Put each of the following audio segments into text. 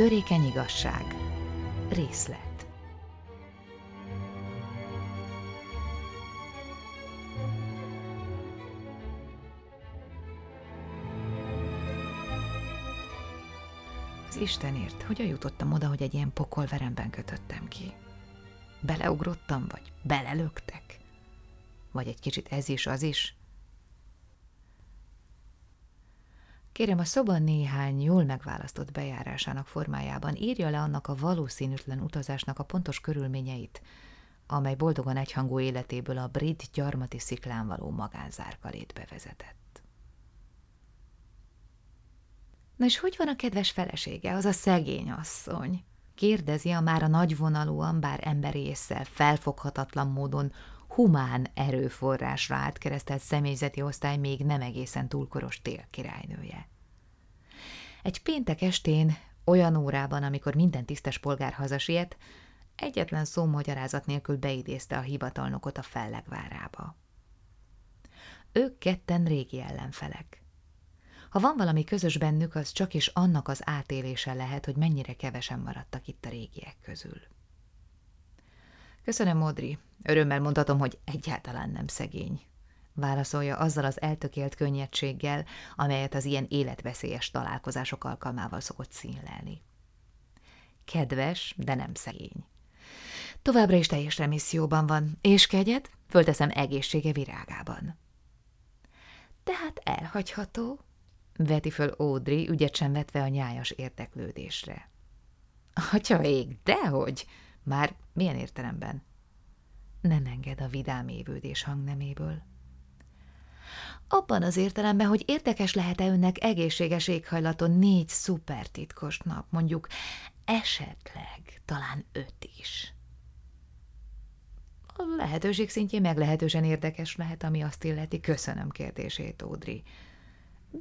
Törékeny igazság. Részlet. Az Istenért, hogyan jutottam oda, hogy egy ilyen pokolveremben kötöttem ki? Beleugrottam, vagy belelöktek? Vagy egy kicsit ez is, az is? Kérem, a szoba néhány jól megválasztott bejárásának formájában írja le annak a valószínűtlen utazásnak a pontos körülményeit, amely boldogan egyhangú életéből a brit gyarmati sziklán való magánzárkalétbe vezetett. Na és hogy van a kedves felesége, az a szegény asszony? Kérdezi a már a nagyvonalúan, bár emberi észsel felfoghatatlan módon humán erőforrásra átkeresztelt személyzeti osztály még nem egészen túlkoros télkirálynője. Egy péntek estén, olyan órában, amikor minden tisztes polgár hazasiet, egyetlen szó magyarázat nélkül beidézte a hivatalnokot a fellegvárába. Ők ketten régi ellenfelek. Ha van valami közös bennük, az csak is annak az átélése lehet, hogy mennyire kevesen maradtak itt a régiek közül. Köszönöm, Modri. Örömmel mondhatom, hogy egyáltalán nem szegény. Válaszolja azzal az eltökélt könnyedséggel, amelyet az ilyen életveszélyes találkozások alkalmával szokott színlelni. Kedves, de nem szegény. Továbbra is teljes remisszióban van, és kegyed, fölteszem egészsége virágában. Tehát elhagyható, veti föl Audrey, ügyet sem vetve a nyájas érdeklődésre. Atya ég, dehogy! Már milyen értelemben? Nem enged a vidám évődés hangneméből. Abban az értelemben, hogy érdekes lehet-e önnek egészséges éghajlaton négy szupertitkos nap, mondjuk esetleg talán öt is. A lehetőség szintjén meglehetősen érdekes lehet, ami azt illeti. Köszönöm kérdését, Ódri.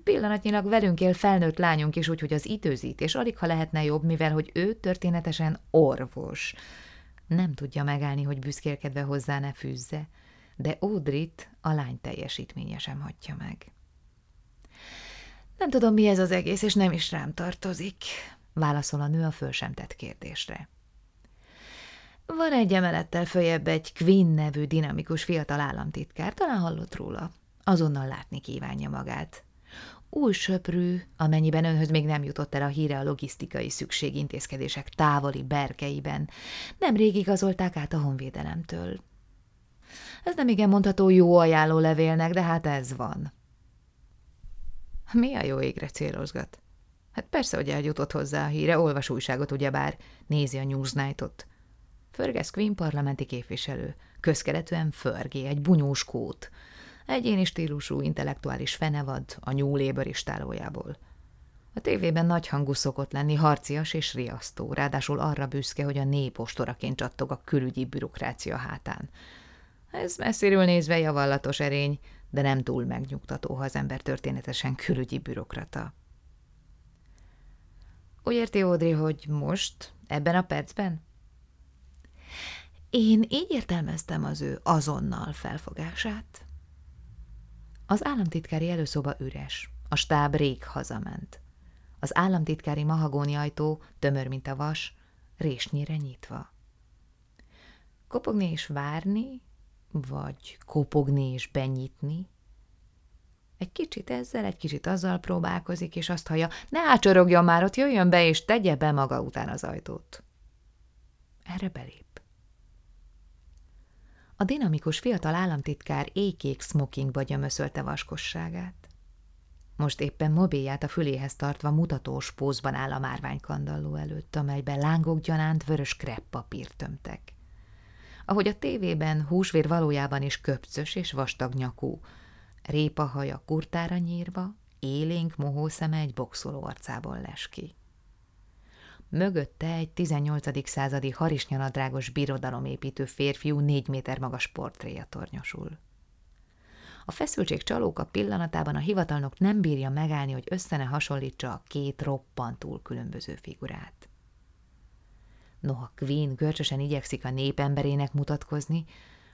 Pillanatnyilag velünk él felnőtt lányunk is, úgyhogy az időzítés alig ha lehetne jobb, mivel hogy ő történetesen orvos. Nem tudja megállni, hogy büszkélkedve hozzá ne fűzze, de Ódrit a lány teljesítménye sem hagyja meg. Nem tudom, mi ez az egész, és nem is rám tartozik, válaszol a nő a föl sem tett kérdésre. Van egy emelettel följebb egy Quinn nevű dinamikus fiatal államtitkár, talán hallott róla. Azonnal látni kívánja magát. Új söprű, amennyiben önhöz még nem jutott el a híre a logisztikai szükségintézkedések távoli berkeiben. Nemrég igazolták át a honvédelemtől. Ez nem igen mondható jó ajánló levélnek, de hát ez van. Mi a jó égre célozgat? Hát persze, hogy eljutott hozzá a híre, olvas újságot ugyebár, nézi a Newsnight-ot. Fergus Queen parlamenti képviselő, közkeletűen Fergé, egy bunyós kót, egyéni stílusú, intellektuális fenevad a nyúléber istálójából. A tévében nagy hangú szokott lenni, harcias és riasztó, ráadásul arra büszke, hogy a népostoraként csattog a külügyi bürokrácia hátán. Ez messziről nézve javallatos erény, de nem túl megnyugtató, ha az ember történetesen külügyi bürokrata. Úgy érti, Audrey, hogy most, ebben a percben? Én így értelmeztem az ő azonnal felfogását. Az államtitkári előszoba üres, a stáb rég hazament. Az államtitkári mahagóni ajtó, tömör, mint a vas, résnyire nyitva. Kopogni és várni, vagy kopogni és benyitni? Egy kicsit ezzel, egy kicsit azzal próbálkozik, és azt hallja, ne ácsorogjon már, ott jöjjön be, és tegye be maga után az ajtót. Erre belép. A dinamikus fiatal államtitkár éjkék smokingba gyömöszölte vaskosságát. Most éppen mobilját a füléhez tartva mutatós pózban áll a márványkandalló előtt, amelyben lángok gyanánt vörös kreppapírt tömtek. Ahogy a tévében húsvér valójában is köpcös és vastag nyakú, répahaja kurtára nyírva, élénk mohó szeme egy boxoló arcából les ki. Mögötte egy 18. századi harisnyanadrágos birodalomépítő férfiú négy méter magas portréja tornyosul. A feszültség csalóka pillanatában a hivatalnok nem bírja megállni, hogy összene hasonlítsa a két roppantul különböző figurát. Noha Queen görcsösen igyekszik a népemberének mutatkozni,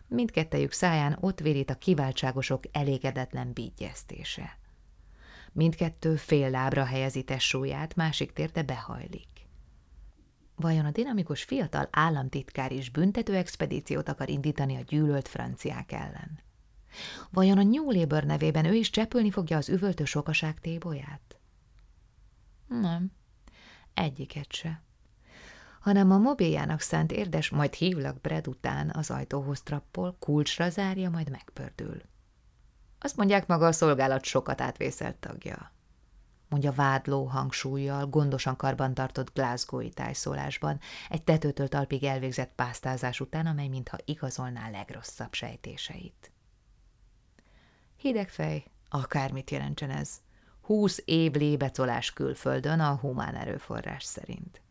mindkettejük száján ott vérít a kiváltságosok elégedetlen bígyeztése. Mindkettő fél lábra helyezi testsúlyát, másik térde behajlik. Vajon a dinamikus fiatal államtitkár is büntető expedíciót akar indítani a gyűlölt franciák ellen? Vajon a New Labour nevében ő is csepülni fogja az üvöltő sokaság tébolyát? Nem, egyiket se. Hanem a mobiljának szánt érdes, majd hívlak Brad után az ajtóhoz trappol, kulcsra zárja, majd megpördül. Azt mondják maga a szolgálat sokat átvészelt tagja mondja vádló hangsúlyjal, gondosan karbantartott glasgow tájszólásban, egy tetőtől talpig elvégzett pásztázás után, amely mintha igazolná legrosszabb sejtéseit. Hidegfej, akármit jelentsen ez, húsz év lébecolás külföldön a humán erőforrás szerint.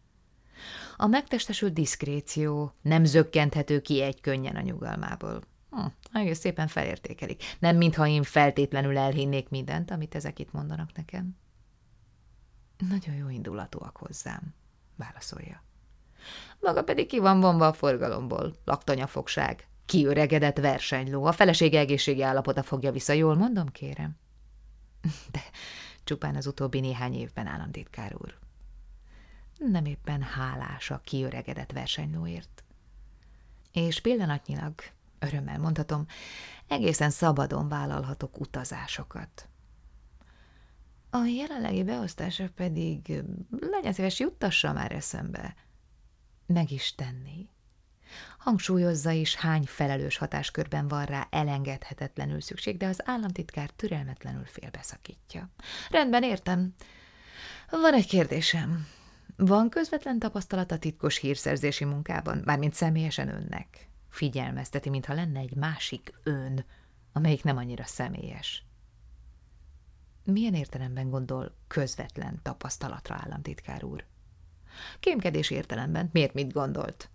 A megtestesült diszkréció nem zökkenthető ki egy könnyen a nyugalmából. Hm, egész szépen felértékelik. Nem mintha én feltétlenül elhinnék mindent, amit ezek itt mondanak nekem. Nagyon jó indulatúak hozzám, válaszolja. Maga pedig ki van vonva a forgalomból, laktanyafogság, kiöregedett versenyló, a feleség egészségi állapota fogja vissza, jól mondom, kérem? De csupán az utóbbi néhány évben, államtitkár úr. Nem éppen hálás a kiöregedett versenylóért. És pillanatnyilag, örömmel mondhatom, egészen szabadon vállalhatok utazásokat. A jelenlegi beosztása pedig legyen szíves, juttassa már eszembe. Meg is tenni. Hangsúlyozza is, hány felelős hatáskörben van rá elengedhetetlenül szükség, de az államtitkár türelmetlenül félbeszakítja. Rendben, értem. Van egy kérdésem. Van közvetlen tapasztalat a titkos hírszerzési munkában, mármint személyesen önnek? Figyelmezteti, mintha lenne egy másik ön, amelyik nem annyira személyes. Milyen értelemben gondol közvetlen tapasztalatra, államtitkár úr? Kémkedés értelemben miért mit gondolt?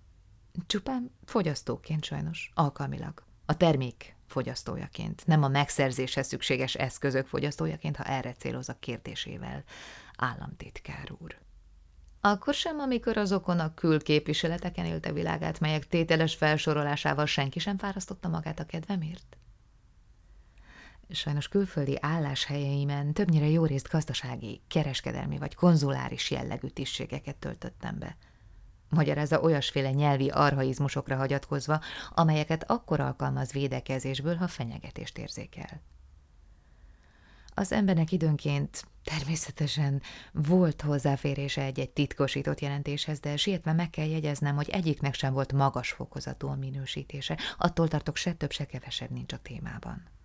Csupán fogyasztóként sajnos, alkalmilag. A termék fogyasztójaként, nem a megszerzéshez szükséges eszközök fogyasztójaként, ha erre céloz a kérdésével, államtitkár úr. Akkor sem, amikor azokon a külképviseleteken élte világát, melyek tételes felsorolásával senki sem fárasztotta magát a kedvemért? Sajnos külföldi álláshelyeimen többnyire jó részt gazdasági, kereskedelmi vagy konzuláris jellegű tisztségeket töltöttem be. Magyarázza olyasféle nyelvi arhaizmusokra hagyatkozva, amelyeket akkor alkalmaz védekezésből, ha fenyegetést érzékel. Az embernek időnként természetesen volt hozzáférése egy-egy titkosított jelentéshez, de sietve meg kell jegyeznem, hogy egyiknek sem volt magas fokozatú a minősítése, attól tartok se több, se kevesebb nincs a témában.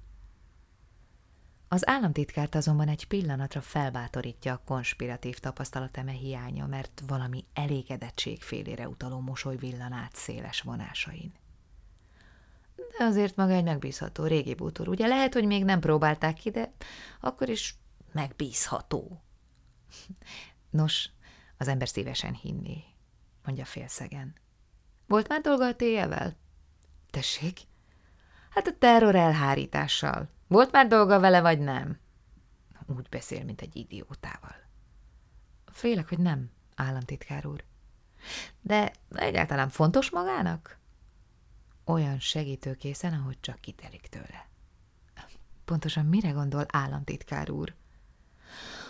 Az államtitkárt azonban egy pillanatra felbátorítja a konspiratív tapasztalateme hiánya, mert valami elégedettség félére utaló mosoly villan át széles vonásain. De azért maga egy megbízható régi bútor. Ugye lehet, hogy még nem próbálták ki, de akkor is megbízható. Nos, az ember szívesen hinné, mondja félszegen. Volt már dolga a téjevel? Tessék? Hát a terror elhárítással. Volt már dolga vele, vagy nem? Úgy beszél, mint egy idiótával. Félek, hogy nem, államtitkár úr. De egyáltalán fontos magának? Olyan segítőkészen, ahogy csak kitelik tőle. Pontosan mire gondol államtitkár úr?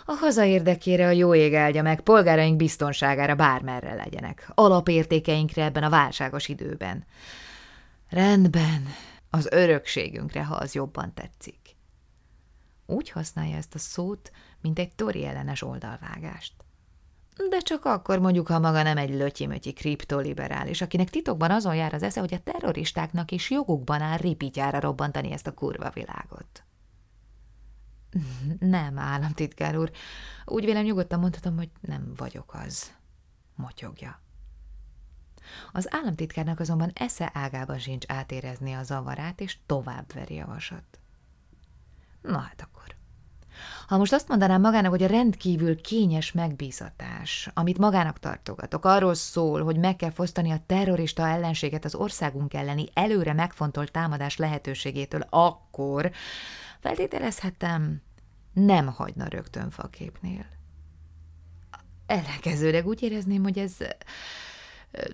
A haza érdekére a jó ég áldja meg, polgáraink biztonságára bármerre legyenek, alapértékeinkre ebben a válságos időben. Rendben, az örökségünkre, ha az jobban tetszik. Úgy használja ezt a szót, mint egy tori ellenes oldalvágást. De csak akkor mondjuk, ha maga nem egy lötyimötyi kriptoliberális, akinek titokban azon jár az esze, hogy a terroristáknak is jogukban áll ripityára robbantani ezt a kurva világot. Nem, államtitkár úr. Úgy vélem nyugodtan mondhatom, hogy nem vagyok az. Motyogja. Az államtitkárnak azonban esze ágában sincs átérezni a zavarát, és tovább veri a vasat. Na hát akkor. Ha most azt mondanám magának, hogy a rendkívül kényes megbízatás, amit magának tartogatok, arról szól, hogy meg kell fosztani a terrorista ellenséget az országunk elleni előre megfontolt támadás lehetőségétől, akkor feltételezhetem, nem hagyna rögtön faképnél. Ellenkezőleg úgy érezném, hogy ez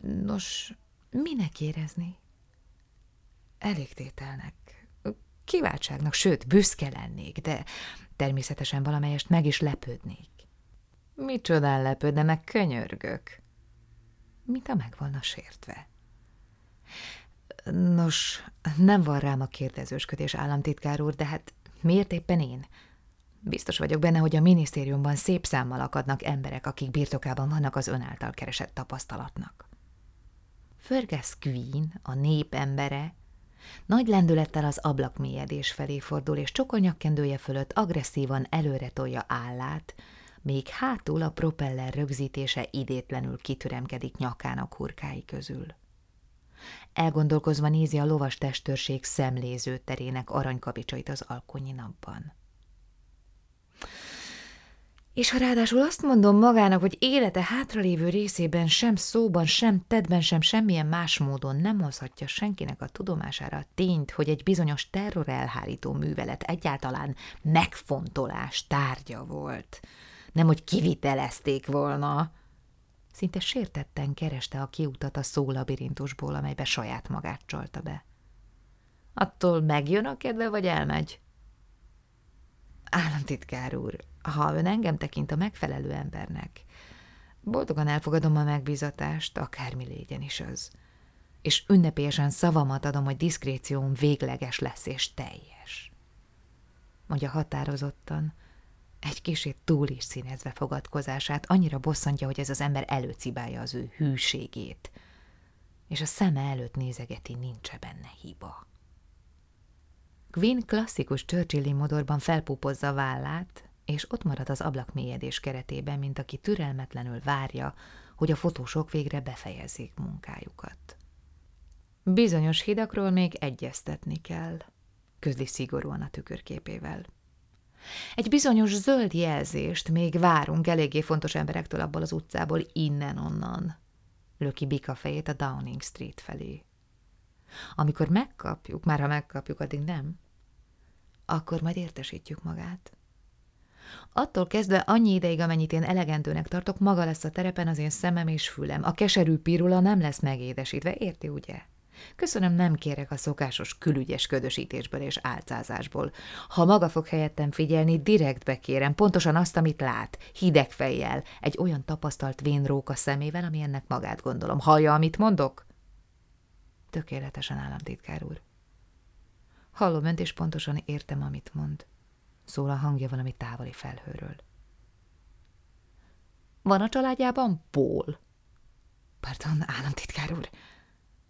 Nos, minek érezni? Elégtételnek, kiváltságnak, sőt, büszke lennék, de természetesen valamelyest meg is lepődnék. Micsodán lepődne, meg könyörgök. mint a meg volna sértve. Nos, nem van rám a kérdezősködés, államtitkár úr, de hát miért éppen én? Biztos vagyok benne, hogy a minisztériumban szép számmal akadnak emberek, akik birtokában vannak az ön által keresett tapasztalatnak. Fergus Queen, a nép embere, nagy lendülettel az ablakmélyedés felé fordul, és csokonyakkendője fölött agresszívan előre tolja állát, még hátul a propeller rögzítése idétlenül kitüremkedik nyakának hurkái közül. Elgondolkozva nézi a lovas testőrség szemléző terének aranykapicsait az alkonyi napban. És ha ráadásul azt mondom magának, hogy élete hátralévő részében sem szóban, sem tedben, sem semmilyen más módon nem hozhatja senkinek a tudomására a tényt, hogy egy bizonyos terror elhárító művelet egyáltalán megfontolás tárgya volt, nem hogy kivitelezték volna. Szinte sértetten kereste a kiutat a szólabirintusból, amelybe saját magát csalta be. Attól megjön a kedve, vagy elmegy? Államtitkár úr, ha ön engem tekint a megfelelő embernek, boldogan elfogadom a megbízatást, akármi légyen is az. És ünnepélyesen szavamat adom, hogy diszkrécióm végleges lesz és teljes. Mondja határozottan, egy kicsit túl is színezve fogadkozását, annyira bosszantja, hogy ez az ember előcibálja az ő hűségét, és a szeme előtt nézegeti, nincs benne hiba. Gwyn klasszikus Churchilli modorban felpúpozza vállát, és ott marad az ablakmélyedés keretében, mint aki türelmetlenül várja, hogy a fotósok végre befejezzék munkájukat. Bizonyos hidakról még egyeztetni kell, közli szigorúan a tükörképével. Egy bizonyos zöld jelzést még várunk eléggé fontos emberektől abból az utcából innen-onnan. Löki bika fejét a Downing Street felé. Amikor megkapjuk, már ha megkapjuk, addig nem, akkor majd értesítjük magát. Attól kezdve annyi ideig, amennyit én elegendőnek tartok, maga lesz a terepen az én szemem és fülem. A keserű pirula nem lesz megédesítve, érti ugye? Köszönöm, nem kérek a szokásos külügyes ködösítésből és álcázásból. Ha maga fog helyettem figyelni, direkt bekérem, pontosan azt, amit lát, hideg fejjel, egy olyan tapasztalt vénróka szemével, ami ennek magát gondolom. Hallja, amit mondok? Tökéletesen, államtitkár úr. Hallom önt, és pontosan értem, amit mond. Szól a hangja valami távoli felhőről. Van a családjában Pól? Pardon, államtitkár úr.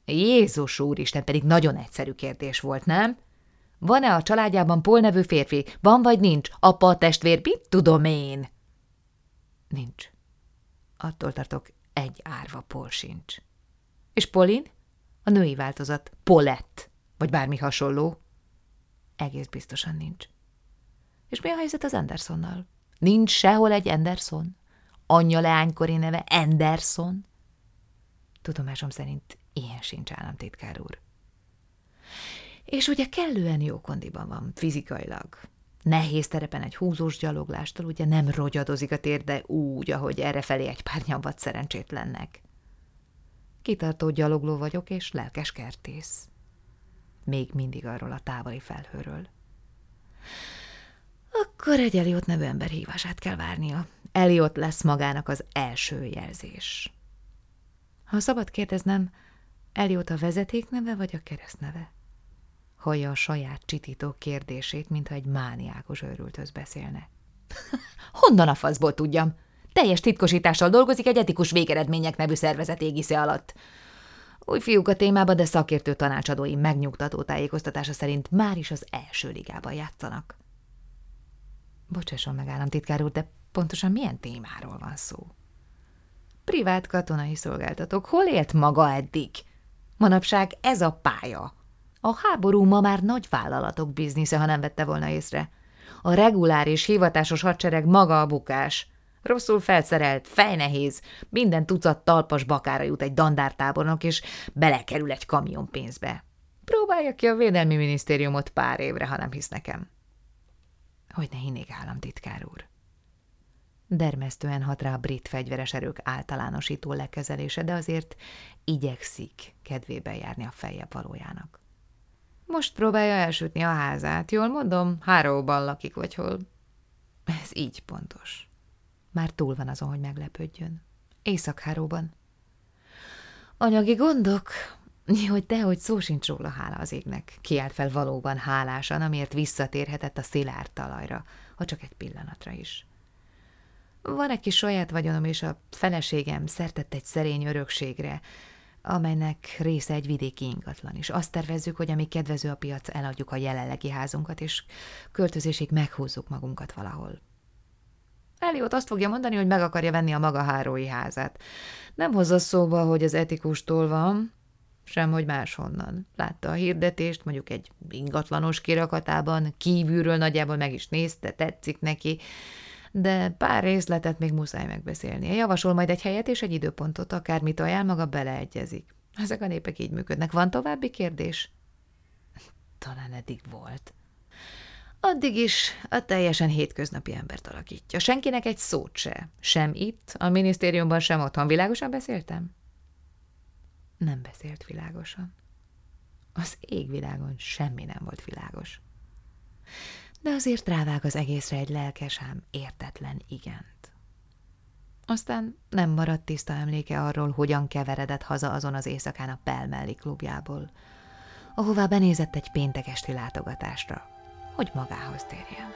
Jézus úristen, pedig nagyon egyszerű kérdés volt, nem? Van-e a családjában Pól nevű férfi? Van vagy nincs? Apa, testvér, mit tudom én? Nincs. Attól tartok, egy árva Pól sincs. És Polin? A női változat. Polett. Vagy bármi hasonló. Egész biztosan nincs. És mi a helyzet az Andersonnal? Nincs sehol egy Anderson? Anyja leánykori neve Anderson? Tudomásom szerint ilyen sincs államtitkár úr. És ugye kellően jó kondiban van, fizikailag. Nehéz terepen egy húzós gyaloglástól ugye nem rogyadozik a tér, de úgy, ahogy errefelé egy pár nyomvat szerencsétlennek. Kitartó gyalogló vagyok, és lelkes kertész még mindig arról a távoli felhőről. Akkor egy Eliott nevű ember hívását kell várnia. Eliott lesz magának az első jelzés. Ha szabad kérdeznem, Eliott a vezetékneve vagy a keresztneve? Hallja a saját csitító kérdését, mintha egy mániákos őrülthöz beszélne. Honnan a faszból tudjam? Teljes titkosítással dolgozik egy etikus végeredmények nevű szervezet égisze alatt. Új fiúk a témában, de szakértő tanácsadói megnyugtató tájékoztatása szerint már is az első ligában játszanak. Bocsásson meg, államtitkár úr, de pontosan milyen témáról van szó? Privát katonai szolgáltatók. Hol élt maga eddig? Manapság ez a pálya. A háború ma már nagy vállalatok biznisze, ha nem vette volna észre. A reguláris, hivatásos hadsereg maga a bukás. Rosszul felszerelt, fejnehéz, minden tucat talpas bakára jut egy dandártábornok, és belekerül egy kamion pénzbe. Próbálja ki a Védelmi Minisztériumot pár évre, ha nem hisz nekem. Hogy ne hinnék, államtitkár úr. Dermesztően hat rá a brit fegyveres erők általánosító lekezelése, de azért igyekszik kedvébe járni a feljebb valójának. Most próbálja elsütni a házát, jól mondom, Háróban lakik, vagy hol. Ez így pontos. Már túl van azon, hogy meglepődjön. Északháróban. Anyagi gondok? Hogy te, hogy szó sincs róla hála az égnek. Kiált fel valóban hálásan, amiért visszatérhetett a szilárd talajra, ha csak egy pillanatra is. Van egy kis saját vagyonom, és a feleségem szertett egy szerény örökségre, amelynek része egy vidéki ingatlan is. Azt tervezzük, hogy ami kedvező a piac, eladjuk a jelenlegi házunkat, és költözésig meghúzzuk magunkat valahol. Eliott azt fogja mondani, hogy meg akarja venni a maga hárói házát. Nem hozza szóba, hogy az etikustól van, sem hogy máshonnan. Látta a hirdetést, mondjuk egy ingatlanos kirakatában, kívülről nagyjából meg is nézte, tetszik neki, de pár részletet még muszáj megbeszélni. Javasol majd egy helyet és egy időpontot, akármit ajánl, maga beleegyezik. Ezek a népek így működnek. Van további kérdés? Talán eddig volt. Addig is a teljesen hétköznapi embert alakítja. Senkinek egy szót se. Sem itt, a minisztériumban, sem otthon. Világosan beszéltem? Nem beszélt világosan. Az égvilágon semmi nem volt világos de azért rávág az egészre egy lelkesám értetlen igent. Aztán nem maradt tiszta emléke arról, hogyan keveredett haza azon az éjszakán a Pelmelli klubjából, ahová benézett egy péntek esti látogatásra, hogy magához térjen.